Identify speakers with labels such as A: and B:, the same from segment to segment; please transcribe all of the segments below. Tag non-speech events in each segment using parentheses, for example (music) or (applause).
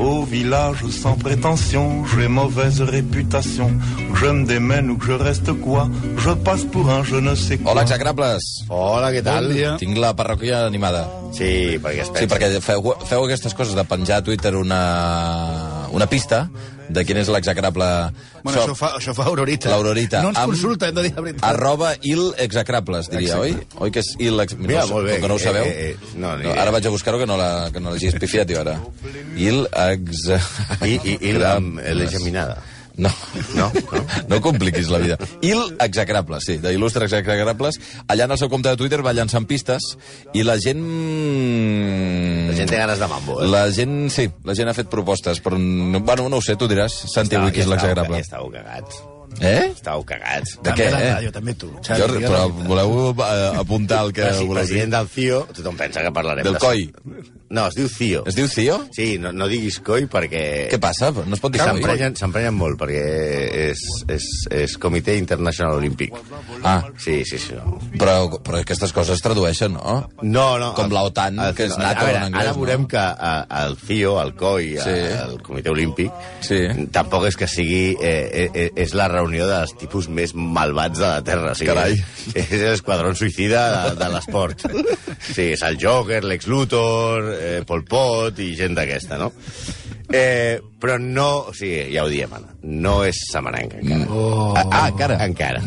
A: Au village sans prétention, j'ai mauvaise réputation. Que je me démène ou que je reste quoi, je passe pour un je ne sais quoi.
B: Hola, execrables.
C: Hola, què tal?
B: Bon dia. Tinc la parròquia animada.
C: Sí, perquè es pensa.
B: Sí, perquè feu, feu aquestes coses de penjar a Twitter una, una pista de quin és l'execrable...
D: Bueno, això fa, això fa Aurorita.
B: L'Aurorita.
D: No ens
B: Amb
D: consulta, hem de dir la veritat.
B: Arroba il execrables, diria, oi? Oi que és il ex...
C: Mira,
B: no,
C: molt bé.
B: Com que no ho sabeu?
C: Eh, eh, no, ni
B: no,
C: idea.
B: ara vaig a buscar-ho, que no la- que no l'hagis pifiat, jo, ara. Il ex...
C: I, i, i la, la geminada.
B: No,
C: No?
B: no, no compliquis la vida. Il execrables, sí, d'il·lustres execrables. Allà en el seu compte de Twitter va llançant pistes i la gent...
C: La gent té ganes de mambo, eh?
B: La gent, sí, la gent ha fet propostes, però no, bueno, no ho sé, tu diràs, Santi, avui qui és l'execrable.
C: Estàveu cagats.
B: Eh?
C: Estàveu cagats.
B: De
D: També
B: què,
D: la
B: eh?
D: ràdio, també tu.
B: Jo, però voleu eh, apuntar el que
C: Presi,
B: voleu dir?
C: president del CIO, tothom pensa que parlarem
B: Del
C: de...
B: COI.
C: No, es diu CIO.
B: Es diu Cio?
C: Sí, no, no diguis coi perquè...
B: Què passa? No es pot dir COI?
C: S'emprenyen molt perquè és, és, és Comitè Internacional Olímpic.
B: Ah,
C: Sí, sí, sí. No,
B: però, però aquestes coses es tradueixen, no?
C: no. no
B: Com l'OTAN, que és NATO
C: veure,
B: en anglès,
C: Ara veurem
B: no?
C: que eh, el CIO, el COI,
B: Sí.
C: el Comitè Olímpic,
B: Sí.
C: tampoc és que sigui... Eh, eh, és la reunió dels tipus més malvats de la Terra. O sigui,
B: Carai.
C: És l'esquadró suïcida de, de l'esport. Sí, és el Joker, Lex Luthor, eh, Pol Pot i gent d'aquesta, no? Eh, però no... O sigui, ja ho diem, Anna. No és samaranc, encara.
B: Oh. Ah, encara?
C: Encara.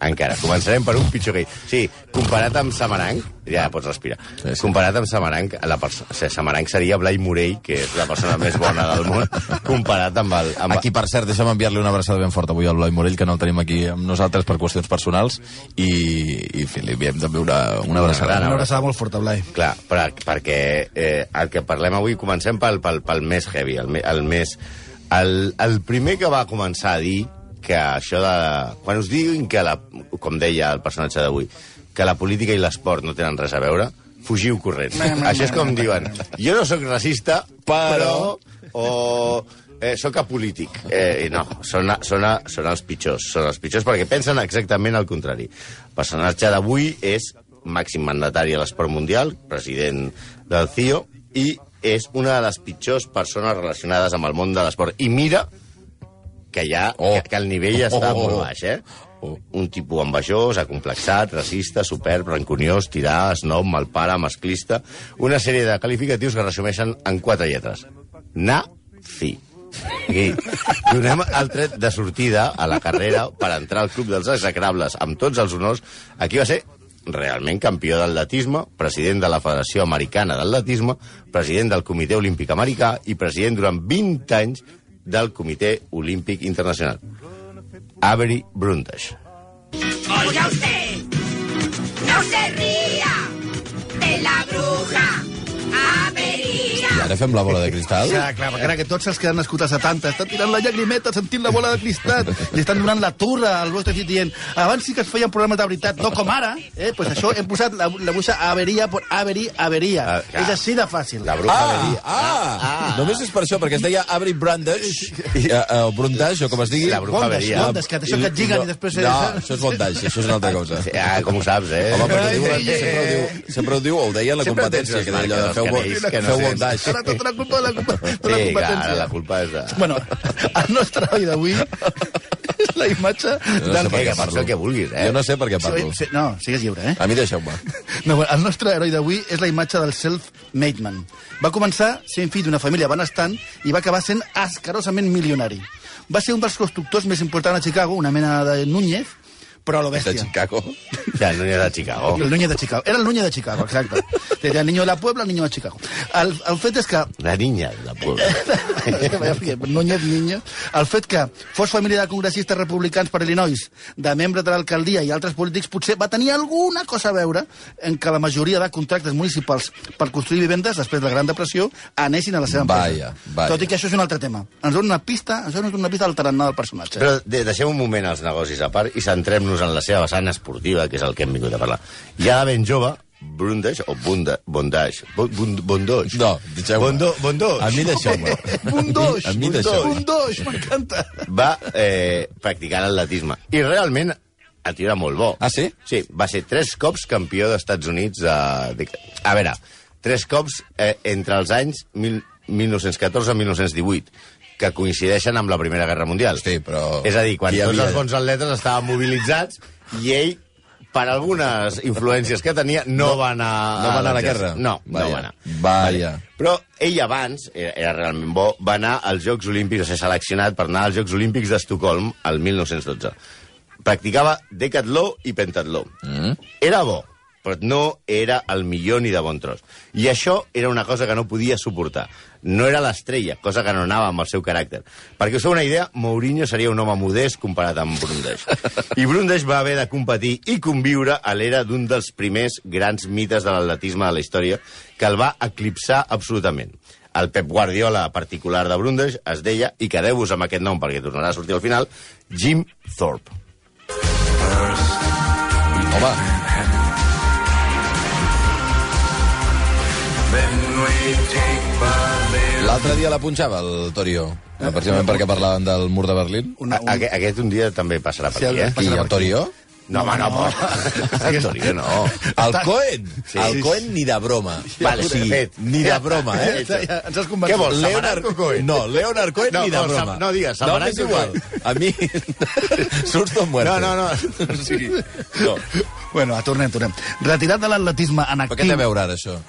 C: Encara. Començarem per un pitjor que ell. Sí, comparat amb Samaranc, ja pots respirar.
B: Sí, sí.
C: Comparat amb Samaranc, la perso- o sigui, Samaranc seria Blai Morell, que és la persona més bona del món, (laughs) comparat amb el... Amb...
B: Aquí, per cert, deixa'm enviar-li una abraçada ben forta avui al Blai Morell, que no el tenim aquí amb nosaltres per qüestions personals, i, i fi, li enviem també una, una abraçada.
C: gran
D: Una abraçada molt forta, Blai.
C: Clar, per, perquè eh, el que parlem avui, comencem pel, pel, pel més heavy, el, el més... El, el primer que va començar a dir que això de... Quan us diguin que, la, com deia el personatge d'avui, que la política i l'esport no tenen res a veure, fugiu corrents. Això és com diuen, jo no sóc racista, però... O eh, sóc apolític. Eh, no, són, són, són els pitjors. Són els pitjors perquè pensen exactament el contrari. El personatge d'avui és màxim mandatari a l'esport mundial, president del CIO, i és una de les pitjors persones relacionades amb el món de l'esport. I mira que ja
B: Oh.
C: que, que el nivell ja està
B: Oh, oh, oh.
C: molt baix, eh? Un tipus envejós, acomplexat, racista, superb, rancuniós, tirà, snob, malpare, masclista... Una sèrie de qualificatius que resumeixen en quatre lletres. Na-fi. I donem el tret de sortida a la carrera per entrar al club dels execrables amb tots els honors. Aquí va ser realment campió del latisme, president de la Federació Americana del Latisme, president del Comitè Olímpic Americà i president durant 20 anys del Comitè Olímpic Internacional. Avery Brundage.
E: Oiga usted, no se ría de la bruja
B: ara fem la bola de cristal?
D: Ja, clar, perquè ara que tots els que han nascut als 70 estan tirant la llagrimeta sentint la bola de cristal, li estan donant la turra al vostre fill dient abans sí que es feien programes de veritat, no com ara, eh? pues això hem posat la, la buixa averia per averi, averia.
C: Ah, clar.
D: és així de fàcil.
C: La bruja
B: Ah,
C: Avery.
B: ah, només és per això, perquè es deia Avery Brundage, eh, eh, o Brundage, o com es digui.
C: La bruja
D: Bondes,
C: Averia.
D: bondes, que això que et lliguen i després...
B: No, això és bondage, això és una altra cosa.
C: Ah, com ho saps, eh?
B: Home, perquè ho diu, sempre, ho diu, sempre ho diu, o ho deia en la competència, que deia allò de feu,
C: no
B: feu
C: sents.
D: Ara tota la culpa de la, culpa, de la
C: Sí, clar,
D: competència.
C: la culpa és de...
D: Bueno, el nostre heroi d'avui és la imatge
B: No sé
D: del...
B: per què
C: que
B: parlo.
C: el que vulguis, eh?
B: Jo no sé per què parlo.
D: Sí, no, sigues lliure, eh?
B: A mi deixeu-me.
D: No, bueno, el nostre heroi d'avui és la imatge del self-made man. Va començar sent fill d'una família benestant i va acabar sent escarosament milionari. Va ser un dels constructors més importants a Chicago, una mena de Núñez, però a lo
B: De
D: bèstia.
B: Chicago.
C: Ja, no n'hi ha de Chicago.
D: El Núñez de Chicago. Era el Núñez de Chicago, exacte. Era el niño de la Puebla, el niño de Chicago. El, el fet és que
C: La niña de la Puebla. (laughs)
D: Núñez Niño, el fet que fos família de congressistes republicans per Illinois, de membres de l'alcaldia i altres polítics, potser va tenir alguna cosa a veure en que la majoria de contractes municipals per construir vivendes, després de la Gran Depressió, anessin a la seva empresa.
B: Vaya, vaya.
D: Tot i que això és un altre tema. Ens dona una pista, ens dona una pista del tarannà del personatge.
C: Però de, deixem un moment els negocis a part i centrem-nos en la seva vessant esportiva, que és el que hem vingut a parlar. Ja de ben jove, Brundage, o Bunda, Bondage, Bund, Bondoix.
B: No, deixeu-me.
C: Bondo, Bondoix.
B: A mi deixeu-me.
D: Bundoix!
B: A mi deixeu-me.
D: Bundoix, m'encanta.
C: Va eh, practicar l'atletisme. I realment el tio era molt bo.
B: Ah, sí?
C: Sí, va ser tres cops campió d'Estats Units. A, de, a veure, tres cops eh, entre els anys mil, 1914 i 1918 que coincideixen amb la Primera Guerra Mundial.
B: Hosti, però
C: És a dir, quan
B: qui
C: tots
B: havia-
C: els bons atletes estaven mobilitzats i ell, per algunes influències que tenia, no, va anar...
B: no va anar a la guerra?
C: No,
B: Vaya,
C: no va anar.
B: vaya.
C: Però ell abans, era, era realment bo, va anar als Jocs Olímpics, va ser seleccionat per anar als Jocs Olímpics d'Estocolm el 1912. Practicava decatló i pentatló. Mm. Era bo, però no era el millor ni de bon tros. I això era una cosa que no podia suportar. No era l'estrella, cosa que no anava amb el seu caràcter. Perquè us feu una idea, Mourinho seria un home modest comparat amb Brundage. I Brundage va haver de competir i conviure a l'era d'un dels primers grans mites de l'atletisme de la història que el va eclipsar absolutament. El Pep Guardiola particular de Brundage es deia, i quedeu-vos amb aquest nom perquè tornarà a sortir al final, Jim Thorpe.
B: Home, l'altre dia la punxava, el Torio. Precisament perquè parlaven del mur de Berlín.
D: Una,
C: Un... Aquest, aquest un dia també passarà per
D: Sí,
C: aquí, eh?
D: passarà
B: I el Torio?
C: No, home, no, no. (laughs) El Torio no.
B: El Cohen?
C: Sí.
B: El Cohen ni de broma.
C: Vale,
B: sí,
C: fet.
B: ni de broma, eh? (laughs)
D: Ja, ja, ens has convençut.
C: Què vols,
B: Leonard
C: Cohen?
B: No, Leonard Cohen
C: No,
B: ni de broma.
C: No digues,
B: No, m'és igual. A mi... (laughs) Susto en muerte.
C: No, no, no.
B: Sí. No.
D: Bueno, tornem, tornem. Retirat de l'atletisme en
B: Però
D: actiu...
B: què té a veure ara, això?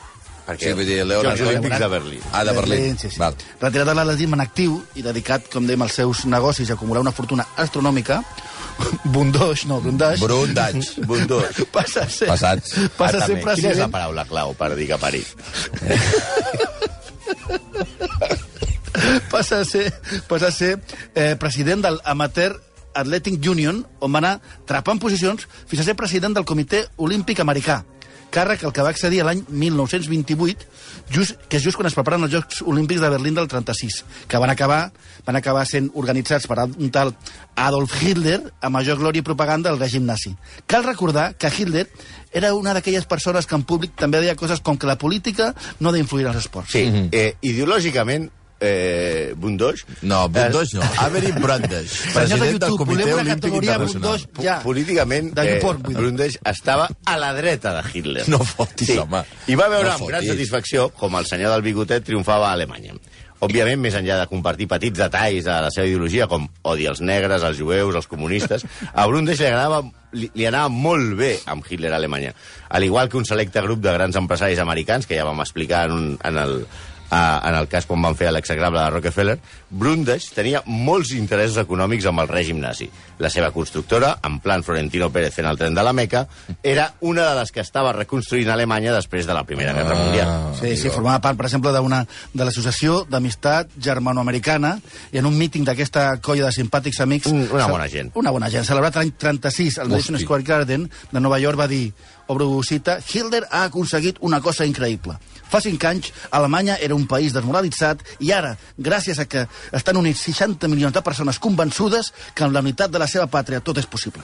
C: Perquè
B: Sí, vull dir, Leonard
C: Jocs Olímpics de Berlín.
B: Ah, de Berlín.
D: Sí, sí.
B: Val.
D: Retirat de l'atletisme en actiu i dedicat, com dèiem, als seus negocis a acumular una fortuna astronòmica, (laughs) Bundoix, no, Brundage,
B: Brundage.
C: Bundós.
D: passa a ser,
B: Passats.
D: passa a
C: Ah,
D: ser
C: també. Quina és la
D: president,
C: paraula clau per dir que ha parit? (laughs)
D: passa a ser, passa a ser eh, president del Amateur Athletic Union, on va anar trapant posicions fins a ser president del Comitè Olímpic Americà càrrec al que va accedir l'any 1928, just, que és just quan es preparen els Jocs Olímpics de Berlín del 36, que van acabar, van acabar sent organitzats per un tal Adolf Hitler a major glòria i propaganda del règim nazi. Cal recordar que Hitler era una d'aquelles persones que en públic també deia coses com que la política no ha d'influir en els esports.
C: Sí, eh, ideològicament, eh, Bundoix...
B: No, Brundage no. (laughs) Avery
D: de
B: President del
D: YouTube,
B: Comitè Olímpic
D: categoria
B: Internacional.
C: Po-
D: ja.
C: Políticament, eh. Brundage estava a la dreta de Hitler.
B: No fotis, home.
C: I va veure
B: No
C: amb gran satisfacció com el senyor del bigotet triomfava a Alemanya. Òbviament, més enllà de compartir petits detalls de la seva ideologia, com odi els negres, els jueus, els comunistes, a Brundage li agradava li, li anava molt bé amb Hitler a Alemanya. Al igual que un selecte grup de grans empresaris americans, que ja vam explicar en, un, en el en el cas quan van fer l'execrable de Rockefeller, Brundage tenia molts interessos econòmics amb el règim nazi. La seva constructora, en plan Florentino Pérez fent el tren de la Meca, era una de les que estava reconstruint Alemanya després de la Primera Guerra Mundial.
D: Sí, sí, formava part, per exemple, d'una de l'Associació d'Amistat Germanoamericana i en un míting d'aquesta colla de simpàtics amics...
C: Un- una bona gent.
D: Una bona gent. Celebrat l'any 36 al Madison. Square Garden de Nova York va dir, obro cita, Hitler ha aconseguit una cosa increïble. Fa cinc anys, Alemanya era un país desmoralitzat i ara, gràcies a que estan units 60 milions de persones convençudes que amb la unitat de la seva pàtria tot és possible.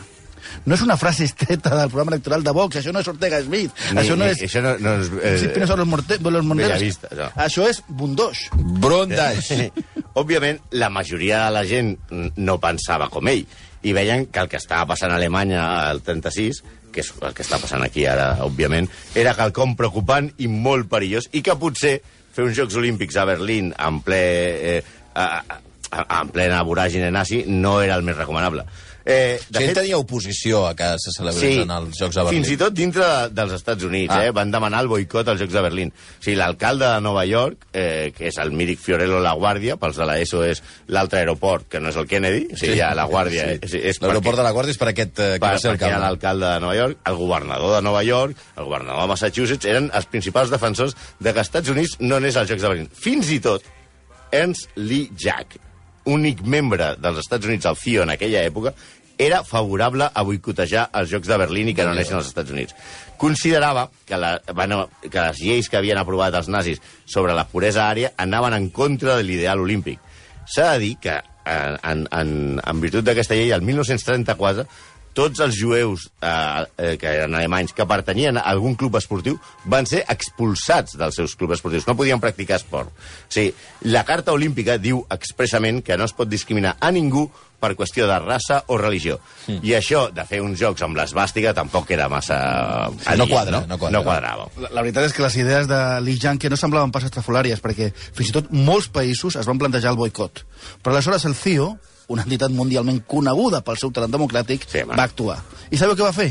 D: No és una frase estreta del programa electoral de Vox, això no és Ortega Smith,
C: Ni-
D: això no és...
C: això no- no és, eh,
D: Sí, no són los, morte, los.
C: Bellavista, no.
D: Això és Bundoix.
B: Brundage. (laughs)
C: Òbviament, la majoria de la gent no pensava com ell i veien que el que estava passant a Alemanya al 36 que és el que està passant aquí ara, òbviament, era quelcom preocupant i molt perillós i que potser fer uns Jocs Olímpics a Berlín en ple... Eh, en plena voràgine nazi, no era el més recomanable. Eh,
B: De fet, tenia oposició a que se celebressin els Jocs de Berlín.
C: fins i tot dintre de, dels Estats Units,
B: Ah.
C: eh, van demanar el boicot als Jocs de Berlín. O sigui, l'alcalde de Nova York, eh, que és el Míric Fiorello La Guàrdia, pels de l'ESO és l'altre aeroport, que no és el Kennedy, o sigui, ja La Guàrdia
B: Sí.
C: és, és
B: L'aeroport de la Guàrdia és per aquest eh, que
C: per,
B: va ser
C: perquè era
B: alcalde.
C: l'alcalde de Nova York, el governador de Nova York, el governador de Massachusetts, eren els principals defensors de que els Estats Units no anés als Jocs de Berlín. Fins i tot Ernst Lee Jack, únic membre dels Estats Units al CIO en aquella època, era favorable a boicotejar els Jocs de Berlín i que no anessin als Estats Units. Considerava que, la, bueno, que les lleis que havien aprovat els nazis sobre la puresa ària anaven en contra de l'ideal olímpic. S'ha de dir que, en, en, en virtut d'aquesta llei, el 1934, tots els jueus eh, eh, que eren alemanys que pertanyien a algun club esportiu van ser expulsats dels seus clubs esportius. No podien practicar esport. O sigui, la Carta Olímpica diu expressament que no es pot discriminar a ningú per qüestió de raça o religió. Mm. I això de fer uns jocs amb l'esbàstica tampoc era massa...
B: no
C: adient,
B: quadra, no quadra.
C: No quadrava.
D: La, la veritat és que les idees de Li Jianke no semblaven pas estrafolàries, perquè fins i tot molts països es van plantejar el boicot. Però aleshores el CIO, una entitat mundialment coneguda pel seu talent democràtic,
C: Sí,
D: va actuar. I sabeu què va fer?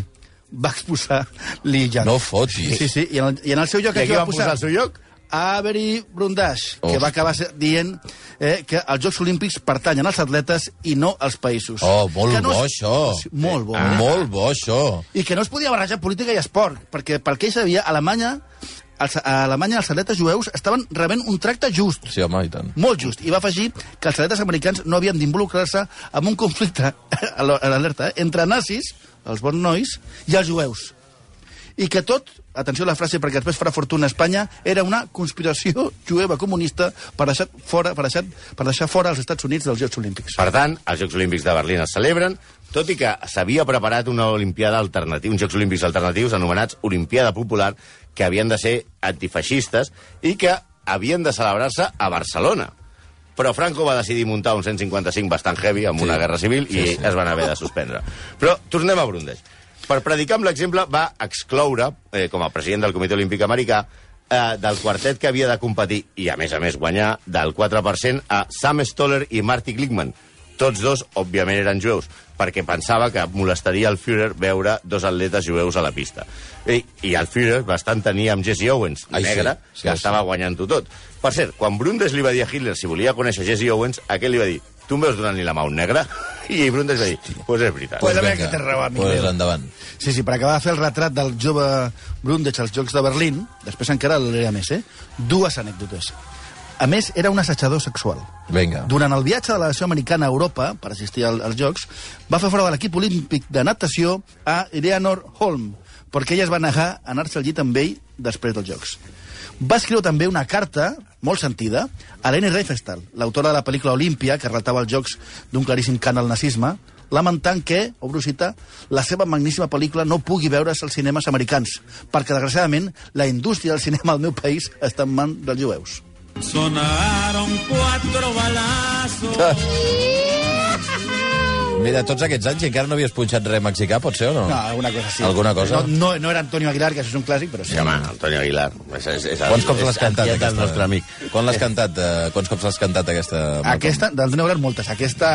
D: Va expulsar Li Jianke.
B: No fotis.
D: Sí, sí, i en el, i en el seu lloc...
C: I
D: aquí va
C: posar al seu lloc?
D: Avery Brundage, que
B: Uf.
D: va acabar dient eh, que els Jocs Olímpics pertanyen als atletes i no als països.
B: Oh, molt
D: que no
B: bo,
D: es-
B: això.
D: Sí, Molt bo.
B: Ah.
D: eh?
B: Molt bo, això.
D: I que no es podia barrejar política i esport, perquè pel que ell sabia, Alemanya, els, a Alemanya els atletes jueus estaven rebent un tracte just,
B: Sí, home, i tant.
D: molt just, i va afegir que els atletes americans no havien d'involucrar-se en un conflicte, (laughs) a l'alerta, eh, entre nazis, els bons nois, i els jueus. I que tot, atenció a la frase perquè després farà fortuna a Espanya, era una conspiració jueva comunista per deixar fora, per deixar, per deixar fora els Estats Units dels Jocs Olímpics.
C: Per tant, els Jocs Olímpics de Berlín es celebren, tot i que s'havia preparat una Olimpiada alternativa, uns Jocs Olímpics alternatius anomenats Olimpiada Popular, que havien de ser antifeixistes i que havien de celebrar-se a Barcelona. Però Franco va decidir muntar un 155 bastant heavy amb
B: Sí.
C: una guerra civil i
B: Sí, sí.
C: es van haver de suspendre. Però tornem a Brundage. Per predicar amb l'exemple va excloure, eh, com a president del Comitè Olímpic Americà, eh, del quartet que havia de competir i, a més a més, guanyar del 4% a Sam Stoller i Marty Glickman. Tots dos, òbviament, eren jueus, perquè pensava que molestaria el Führer veure dos atletes jueus a la pista. I, i el Führer bastant tenia amb Jesse Owens,
B: Ai, sí,
C: negre,
B: sí,
C: que
B: sí.
C: estava guanyant-ho tot. Per cert, quan Brundage li va dir a Hitler si volia conèixer Jesse Owens, aquell li va dir tu em veus donant-li la mà a un negre? (laughs) I Brundage va dir, doncs pues és veritat.
D: Pues
B: vinga,
D: que té raó, amic
B: pues
D: meu.
B: endavant.
D: Sí, sí, per acabar de fer el retrat del jove Brundage als Jocs de Berlín, després encara l'era més, eh? Dues anècdotes. A més, era un assetjador sexual.
B: Vinga.
D: Durant el viatge de la nació americana a Europa, per assistir al, als Jocs, va fer fora de l'equip olímpic de natació a Eleanor Holm, perquè ella es va negar a anar-se al llit amb ell després dels Jocs. Va escriure també una carta, molt sentida, a Leni Riefenstahl, l'autora de la pel·lícula Olímpia, que relatava els Jocs d'un claríssim cant al nazisme, lamentant que, obro cita, la seva magníssima pel·lícula no pugui veure's als cinemes americans, perquè, desgraciadament, la indústria del cinema al meu país està en mans dels jueus.
F: Sonaron cuatro balazos. (laughs)
B: Mira, tots aquests anys i encara no havies punxat res mexicà, pot ser o no?
D: No, alguna cosa sí.
B: Alguna cosa?
D: No, no, no era Antonio Aguilar, que això és un clàssic, però sí.
C: Sí, home, Antonio Aguilar. És, és, és,
B: Quants cops l'has cantat,
C: el
B: aquesta?
C: nostre amic.
B: Quan l'has cantat? Eh, quants cops l'has cantat, aquesta? Malcolm?
D: Aquesta, d'Antonio Aguilar, moltes. Aquesta,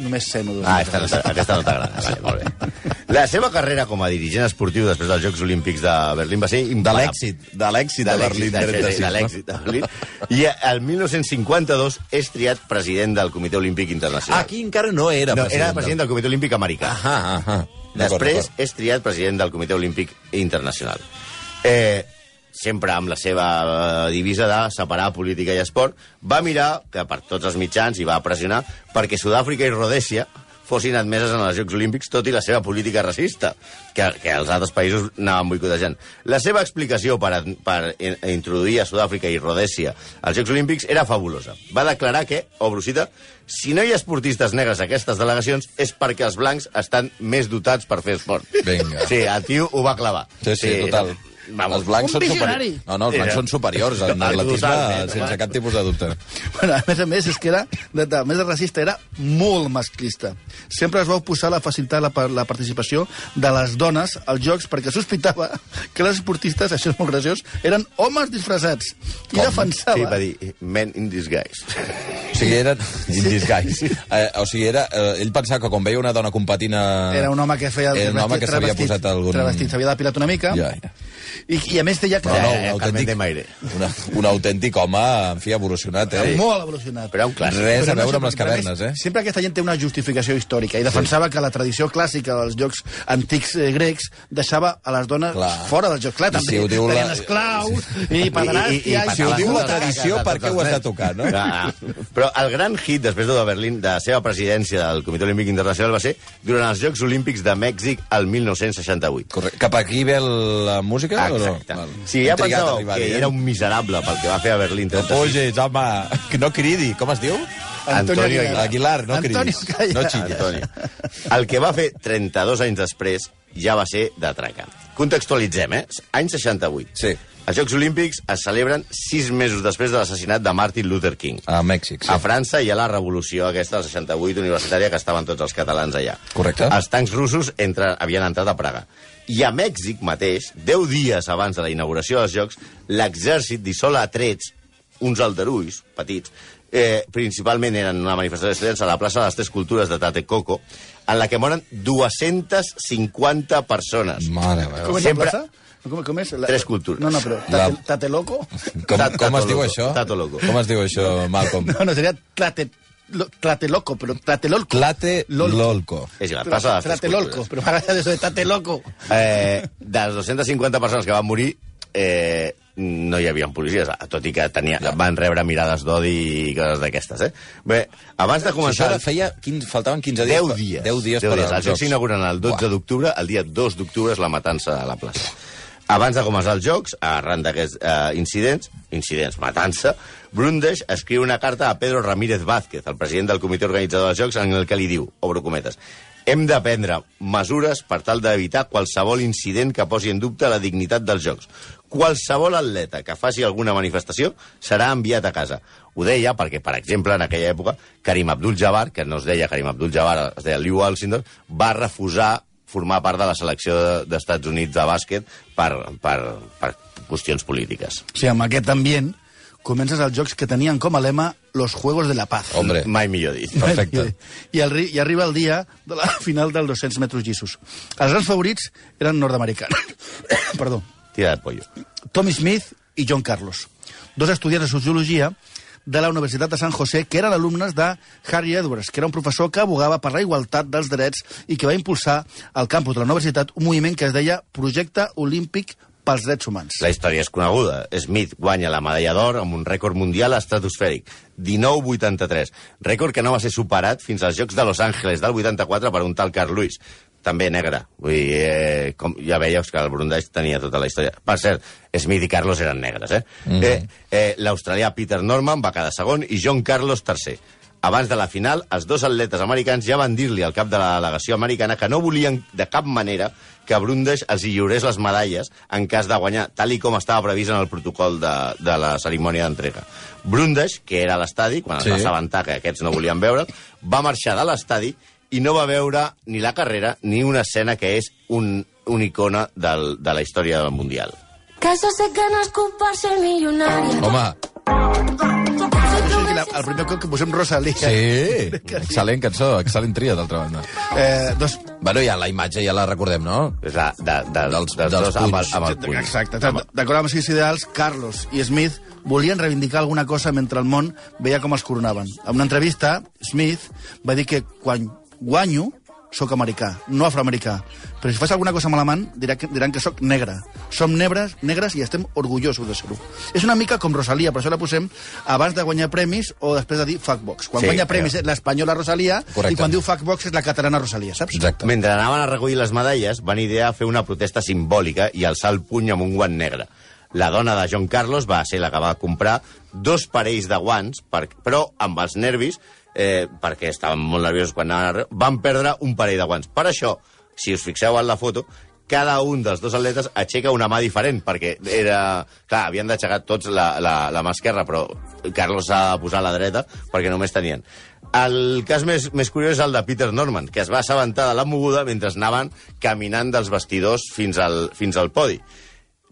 D: només 100 o 200.
C: Ah, aquesta, no, aquesta no t'agrada. Vale, molt bé. La seva carrera com a dirigent esportiu després dels Jocs Olímpics de Berlín va ser
B: De
C: imparable.
B: l'èxit, de l'èxit de, Berlín
C: de,
B: 35.
C: de l'èxit de Berlín. I el 1952 és triat president del Comitè Olímpic Internacional.
B: aquí encara no era
C: no,
B: president.
C: era president del Comitè Olímpic Americà.
B: Ah, ah, ah.
C: Després és triat president del Comitè Olímpic Internacional. Eh, sempre amb la seva eh, divisa de separar política i esport, va mirar, que per tots els mitjans, i va pressionar, perquè Sud-àfrica i Rodèsia fossin admeses en els Jocs Olímpics, tot i la seva política racista, que, que els altres països anaven boicotejant. La seva explicació per, a- per in- introduir a Sud-àfrica i Rodèsia als Jocs Olímpics era fabulosa. Va declarar que, obro cita, si no hi ha esportistes negres a aquestes delegacions és perquè els blancs estan més dotats per fer esport.
B: Vinga.
C: Sí, el tio ho va clavar.
B: Sí, sí, total.
C: Vamos.
B: els blancs són superiors. No, no, els blancs
C: Era-
B: són superiors en atletisme sense cap tipus de dubte.
D: Bueno, a més a més, és que era, de, de, a més de racista, era molt masclista. Sempre es va oposar a la facilitar la, la participació de les dones als Jocs perquè sospitava que les esportistes, això és molt graciós, eren homes disfressats. I
B: Com?
D: defensava...
C: Sí, va dir, men in disguise.
B: Sí, sigui, eren in disguise. Eh, o sigui, era, eh, ell pensava que quan veia una dona competint... A...
D: Era un home que feia...
B: Era un home que s'havia posat algun...
D: Travestit, s'havia depilat una mica.
B: Ja, ja.
D: I, I a més deia que...
B: No, no,
C: Eh,
B: un autèntic,
C: de Maire.
B: una, un autèntic home, en fi, evolucionat, eh?
D: Molt evolucionat.
C: Però un clàssic.
B: Res a veure amb les cavernes, eh?
D: Sempre aquesta gent té una justificació històrica i defensava que la tradició clàssica dels jocs antics eh, grecs deixava a les dones
B: Clar.
D: fora dels jocs. Clar,
B: I
D: també
B: si la-
D: esclaus i pederàstia...
B: Si ho
C: patades
B: diu la
C: de caca
B: tradició,
C: de
B: per
C: tots
B: què ho
C: els
B: has de
C: nens.
B: tocar, no?
C: Ah, però el gran hit després de Berlín, de la seva presidència del Comitè Olímpic Internacional, va ser durant els Jocs Olímpics de Mèxic el 1968.
B: Correcte. Cap aquí ve la música o no?
C: Exacte.
B: Val.
C: Si ja
B: Hem trigat a
C: pensàveu
B: arribar-hi,
C: que
B: eh?
C: era un miserable pel que va fer a Berlín
B: No
C: 36,
B: puges, home, que no cridi. Com es diu?
C: Antonio Aguilar.
B: Aguilar, no
D: Antonio,
B: cridis.
D: calla.
B: No xilles.
C: Antonio. El que va fer 32 anys després ja va ser de traca. Contextualitzem, eh? Any 68.
B: Sí.
C: Els Jocs Olímpics es celebren sis mesos després de l'assassinat de Martin Luther King.
B: A Mèxic, sí.
C: A França hi ha la revolució aquesta del 68 universitària que estaven tots els catalans allà.
B: Correcte.
C: Els tancs russos entre, havien entrat a Praga. I a Mèxic mateix, 10 dies abans de la inauguració dels Jocs, l'exèrcit dissol a trets uns aldarulls petits, eh, principalment eren una manifestació d'estudiants a la plaça de les Tres Cultures de Tatecoco, en la que moren 250 persones.
B: Mare meva.
D: Com és la
C: Sempre-
D: plaça? Com, com és? La...
C: Tres cultures.
D: No, no, però
B: La-
D: tate, tate loco?
B: Com,
C: Tato
B: com es diu
C: loco,
B: això?
C: tato loco.
B: Com es diu això, Malcolm?
D: No, no, seria tlate, lo- tlateloco, però tlatelolco.
B: Tlate
D: Lolco.
B: lolco.
C: És igual, de les Tres
D: Tlatelolco, però m'agrada això de tate loco.
C: Eh, de les 250 persones que van morir, eh, no hi havia policies, tot i que tenia, van rebre mirades d'odi i coses d'aquestes, eh? Bé, abans de
B: Si
C: començar...
B: ara feia... 15, faltaven 15 dies.
C: 10
B: per-
C: dies.
B: 10 dies
C: 10
B: per
C: dies. Els Jocs s'inauguren el 12
B: Buah.
C: d'octubre, el dia 2 d'octubre és la matança a la plaça. Abans de començar els Jocs, arran d'aquests eh, incidents, incidents, matança, Brundage escriu una carta a Pedro Ramírez Vázquez, el president del comitè organitzador dels Jocs, en el que li diu, obro cometes, hem de prendre mesures per tal d'evitar qualsevol incident que posi en dubte la dignitat dels Jocs. Qualsevol atleta que faci alguna manifestació serà enviat a casa. Ho deia perquè, per exemple, en aquella època, Karim Abdul-Jabbar, que no es deia Karim Abdul-Jabbar, es deia Lew Alcindor, va refusar formar part de la selecció de- d'Estats Units de bàsquet per, per, per qüestions polítiques.
D: Sigui, amb aquest ambient comences els jocs que tenien com a lema los Juegos de la Paz.
B: Hombre,
C: Mai millor dit.
B: perfecte. (laughs)
D: I, el, I arriba el dia de la (laughs) final dels 200 metres llissos. Els grans favorits eren nord-americans. (coughs) Perdó.
C: Tira de pollo.
D: Tommy Smith i John Carlos, dos estudiants de sociologia de la Universitat de San José, que eren alumnes de Harry Edwards, que era un professor que abogava per la igualtat dels drets i que va impulsar al campus de la universitat un moviment que es deia Projecte Olímpic pels Drets Humans.
C: La història és coneguda. Smith guanya la medalla d'or amb un rècord mundial estratosfèric, 1983. Rècord que no va ser superat fins als Jocs de Los Angeles del 84 per un tal Carl Lewis, també negre. Vull dir, eh, com ja veieu que el Brundage tenia tota la història. Per cert, Smith i Carlos eren negres, eh? Mm -hmm. eh, eh L'australià Peter Norman va quedar segon i John Carlos tercer. Abans de la final, els dos atletes americans ja van dir-li al cap de la delegació americana que no volien de cap manera que Brundage els hi lliurés les medalles en cas de guanyar, tal i com estava previst en el protocol de, de la cerimònia d'entrega. Brundage, que era a l'estadi, quan
B: Sí.
C: es va assabentar que aquests no volien veure, va marxar de l'estadi i no va veure ni la carrera ni una escena que és un, una icona del, de la història mundial.
G: Que se gana es ser millonaria.
B: Home,
D: O sigui, la, el primer cop que posem Rosalía.
B: sí. (laughs) Excel·lent cançó, excel·lent tria, d'altra banda.
D: Eh, doncs,
B: Bueno, ja la imatge ja la recordem, no?
C: És la, de, de,
B: Dels-
C: dels,
B: dels
C: dos amb amb el puny.
D: Exacte. D'acord amb els seus ideals, Carlos i Smith volien reivindicar alguna cosa mentre el món veia com els coronaven. En una entrevista, Smith va dir que quan guanyo sóc americà, no afroamericà. Però si fas alguna cosa malament, dirà que, diran que sóc negre. Som negres, negres i estem orgullosos de ser-ho. És una mica com Rosalia, per això la posem abans de guanyar premis o després de dir fuckbox. Quan
C: Sí,
D: guanya premis és l'espanyola Rosalia
B: Correcte.
D: i quan diu fuckbox és la catalana Rosalia, saps?
B: Exacte.
C: Mentre anaven a recollir les medalles, van idear fer una protesta simbòlica i alçar el puny amb un guant negre. La dona de John Carlos va ser la que va comprar dos parells de guants, per, però amb els nervis, eh, perquè estaven molt nerviosos quan anaven a... re- Van perdre un parell de guants. Per això, si us fixeu en la foto, cada un dels dos atletes aixeca una mà diferent, perquè era... Clar, havien d'aixecar tots la, la, la mà esquerra, però Carlos s'ha de posar a la dreta, perquè només tenien. El cas més, més curiós és el de Peter Norman, que es va assabentar de la moguda mentre anaven caminant dels vestidors fins al, fins al podi.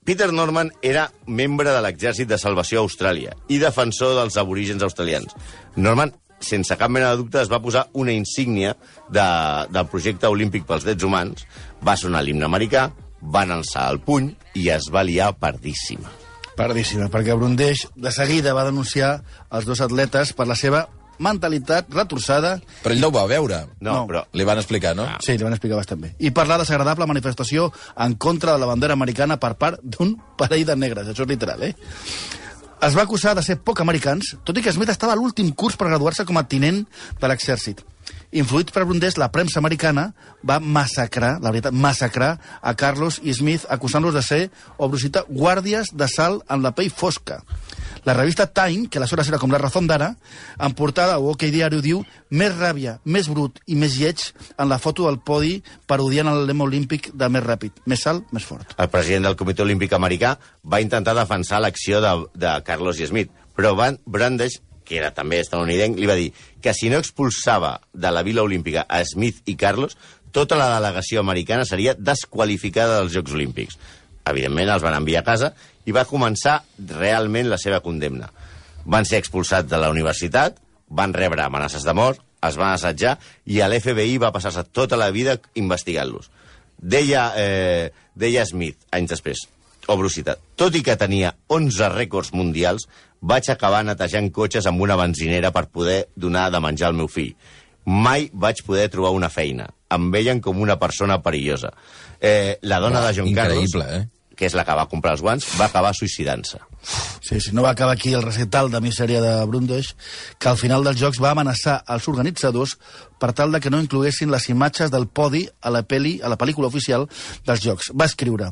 C: Peter Norman era membre de l'exèrcit de salvació a Austràlia i defensor dels aborígens australians. Norman sense cap mena de dubte, es va posar una insígnia de, del projecte olímpic pels drets humans, va sonar l'himne americà, van alçar el puny i es va liar pardíssima.
D: Perdíssima, perquè Brundeix de seguida va denunciar els dos atletes per la seva mentalitat retorçada.
B: Però ell no ho va veure.
C: No,
D: No.
C: però
B: Li van explicar, no?
D: Sí, li van explicar bastant bé. I parlar de desagradable manifestació en contra de la bandera americana per part d'un parell de negres. Això és literal, eh? Es va acusar de ser poc americans, tot i que Smith estava a l'últim curs per graduar-se com a tinent de l'exèrcit. Influït per Brundés, la premsa americana va massacrar, la veritat, massacrar a Carlos i Smith acusant-los de ser, obro cita, guàrdies de sal en la pell fosca. La revista Time, que aleshores era com la Razón d'ara, en portada o OK Diario diu més ràbia, més brut i més lleig en la foto del podi parodiant el lema olímpic de més ràpid. Més alt, més fort.
C: el president del Comitè Olímpic Americà va intentar defensar l'acció de, de Carlos Smith, però Van Brandeis, que era també estadounidenc, li va dir que si no expulsava de la Vila Olímpica a Smith i Carlos, tota la delegació americana seria desqualificada dels Jocs Olímpics. Evidentment, els van enviar a casa i va començar realment la seva condemna. Van ser expulsats de la universitat, van rebre amenaces de mort, es van assetjar i a l'FBI va passar-se tota la vida investigant-los. Deia, eh, deia Smith, anys després, obro cita, tot i que tenia 11 rècords mundials, vaig acabar netejant cotxes amb una benzinera per poder donar de menjar al meu fill. Mai vaig poder trobar una feina. Em veien com una persona perillosa. Eh, la dona
B: Uau,
C: de John
B: increïble,
C: Carlos,
B: eh?
C: Que és la que va comprar els guants, va acabar suïcidant-se.
D: Sí, sí, no va acabar aquí el recital de misèria de Brundage, que al final dels Jocs va amenaçar els organitzadors per tal de que no incloguessin les imatges del podi a la, peli, a la pel·lícula oficial dels Jocs. Va escriure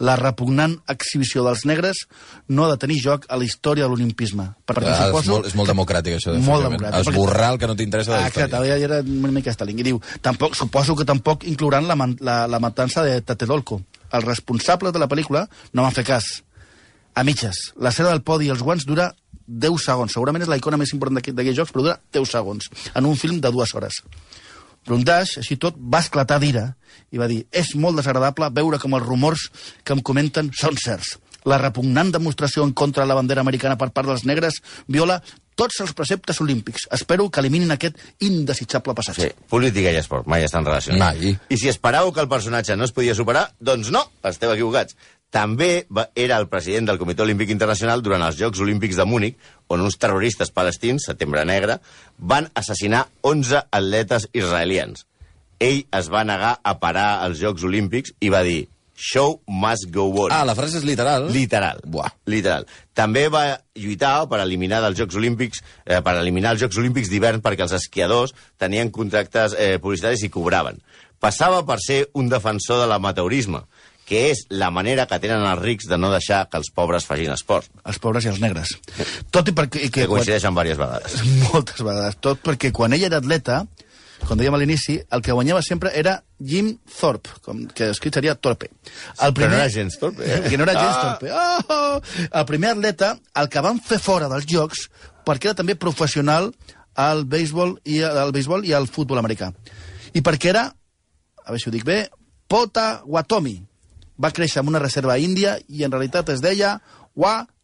D: la repugnant exhibició dels negres no ha de tenir joc a la història de l'olimpisme. Perquè
B: Ah, és,
D: suposo-
B: molt, és molt democràtic, això. De
D: Molt democràtic.
B: Esborrar el que no t'interessa de la
D: Ah,
B: història.
D: també era una mica Stalin. I diu, tampoc, suposo que tampoc inclouran la, la, la matança de Tlatelolco. Els responsables de la pel·lícula no van fer cas. A mitges. L'escena del podi i els guants dura 10 segons. Segurament és la icona més important d'aquest- d'aquests jocs, però dura 10 segons. En un film de dues hores. Brundage, així tot, va esclatar d'ira i va dir és molt desagradable veure com els rumors que em comenten són certs. La repugnant demostració en contra de la bandera americana per part dels negres viola tots els preceptes olímpics. Espero que eliminin aquest indesitjable passatge.
C: Sí, política i esport, mai estan relacionats.
B: Mai.
C: I si esperàveu que el personatge no es podia superar, doncs no, esteu equivocats. També va, era el president del Comitè Olímpic Internacional durant els Jocs Olímpics de Múnich, on uns terroristes palestins, Setembre Negre, van assassinar 11 atletes israelians. Ell es va negar a parar els Jocs Olímpics i va dir «Show must go on».
B: Ah, la frase és literal?
C: Literal.
B: Buah.
C: Literal. També va lluitar per eliminar dels Jocs Olímpics, eh, per eliminar els Jocs Olímpics d'hivern perquè els esquiadors tenien contractes eh, publicitaris i cobraven. Passava per ser un defensor de l'amateurisme, que és la manera que tenen els rics de no deixar que els pobres facin esport.
D: Els pobres i els negres. Tot i perquè...
C: Que
D: Que quan,
C: coincideixen diverses vegades. (laughs)
D: moltes vegades. Tot perquè quan ell era atleta, com dèiem a l'inici, el que guanyava sempre era Jim Thorpe, com que escrit seria Torpe. El
C: Però no era gens Thorpe, eh?
D: Que no era gens
C: Ah!
D: Thorpe. Oh! El primer atleta, el que van fer fora dels Jocs, perquè era també professional al béisbol i al béisbol i al futbol americà. I perquè era, a veure si ho dic bé, Potawatomi. Va créixer en una reserva índia i en realitat es deia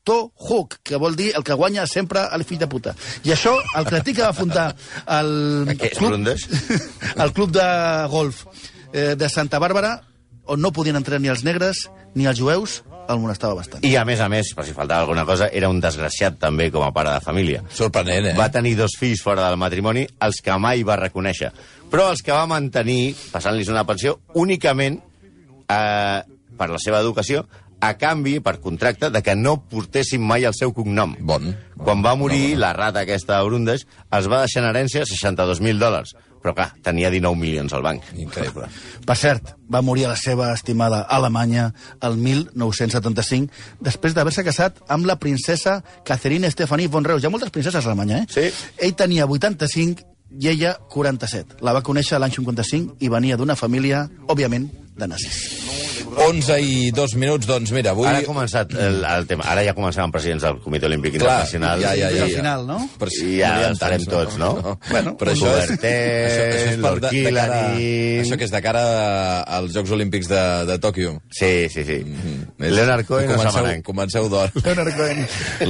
D: Watohuk, que vol dir el que guanya sempre el fill de puta. I això, el cretí que va fundar el (laughs) club, (laughs) el club de golf eh, de Santa Bàrbara, on no podien entrar ni els negres ni els jueus, el molestava bastant.
C: I, a més a més, per si faltava alguna cosa, era un desgraciat també com a pare de família.
B: Sorprenent, eh?
C: Va tenir dos fills fora del matrimoni, els que mai va reconèixer. Però els que va mantenir, passant-los una pensió, únicament eh, per la seva educació, a canvi, per contracte, de que no portessin mai el seu cognom.
B: Bon.
C: Quan va morir, la rata aquesta de Brundage es va deixar en herència 62.000 dòlars. Però, clar, tenia 19 milions al banc.
B: Increïble. (laughs)
D: Per cert, va morir a la seva estimada Alemanya el 1975, després d'haver-se casat amb la princesa Catherine Stephanie von Reus. Hi ha moltes princeses a Alemanya, eh?
C: Sí.
D: Ell tenia 85 i ella 47. La va conèixer l'any 55 i venia d'una família, òbviament, de nazis.
B: 11 i 2 minuts, doncs mira, avui...
C: Ara ha començat el, el tema. Ara ja començaran presidents del Comitè Olímpic
B: Clar,
C: Internacional.
B: ja, ja, ja,
D: al
B: ja.
D: final, no?
B: Però sí,
C: I ja estarem
B: tants,
C: tots, no?
D: Bueno,
B: però això és, això, això és per de, de cara, això que és de cara als Jocs Olímpics de, de Tòquio.
C: Sí, sí, sí.
B: És-
C: Leonard Cohen no
B: comenceu, comenceu d'hora. (laughs)
D: Leonard Cohen.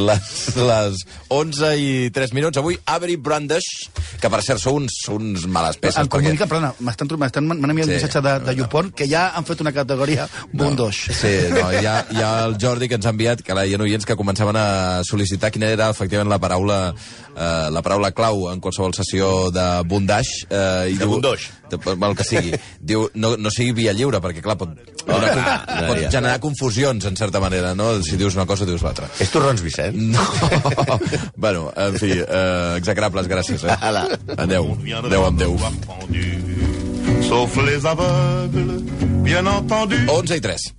B: Les, les 11 i 3 minuts. Avui, Avery Brandish, que per cert són uns, uns males peces.
D: Em comunica, perdona, m'estan m'han enviat
B: Sí.
D: un missatge de, de YouPorn que ja han fet una categoria Bundosh.
B: Sí, no, hi ha, hi ha el Jordi que ens ha enviat, que ara hi ha oients que començaven a sol·licitar quina era efectivament la paraula, eh, la paraula clau en qualsevol sessió de bondage. Eh, i
C: De bondoix.
B: De, el que sigui. Diu, no, no sigui via lliure, perquè clar, pot, donar,
C: clar,
B: con- pot generar confusions, en certa manera, no? Si dius una cosa, dius l'altra.
C: És Torrons Vicent?
B: No. (laughs) bueno, en fi, eh, execrables, gràcies. Eh?
C: Ala.
B: Adéu. Adéu amb Déu.
A: Sauf les aveugles, bien entendu.
B: 11 i 3.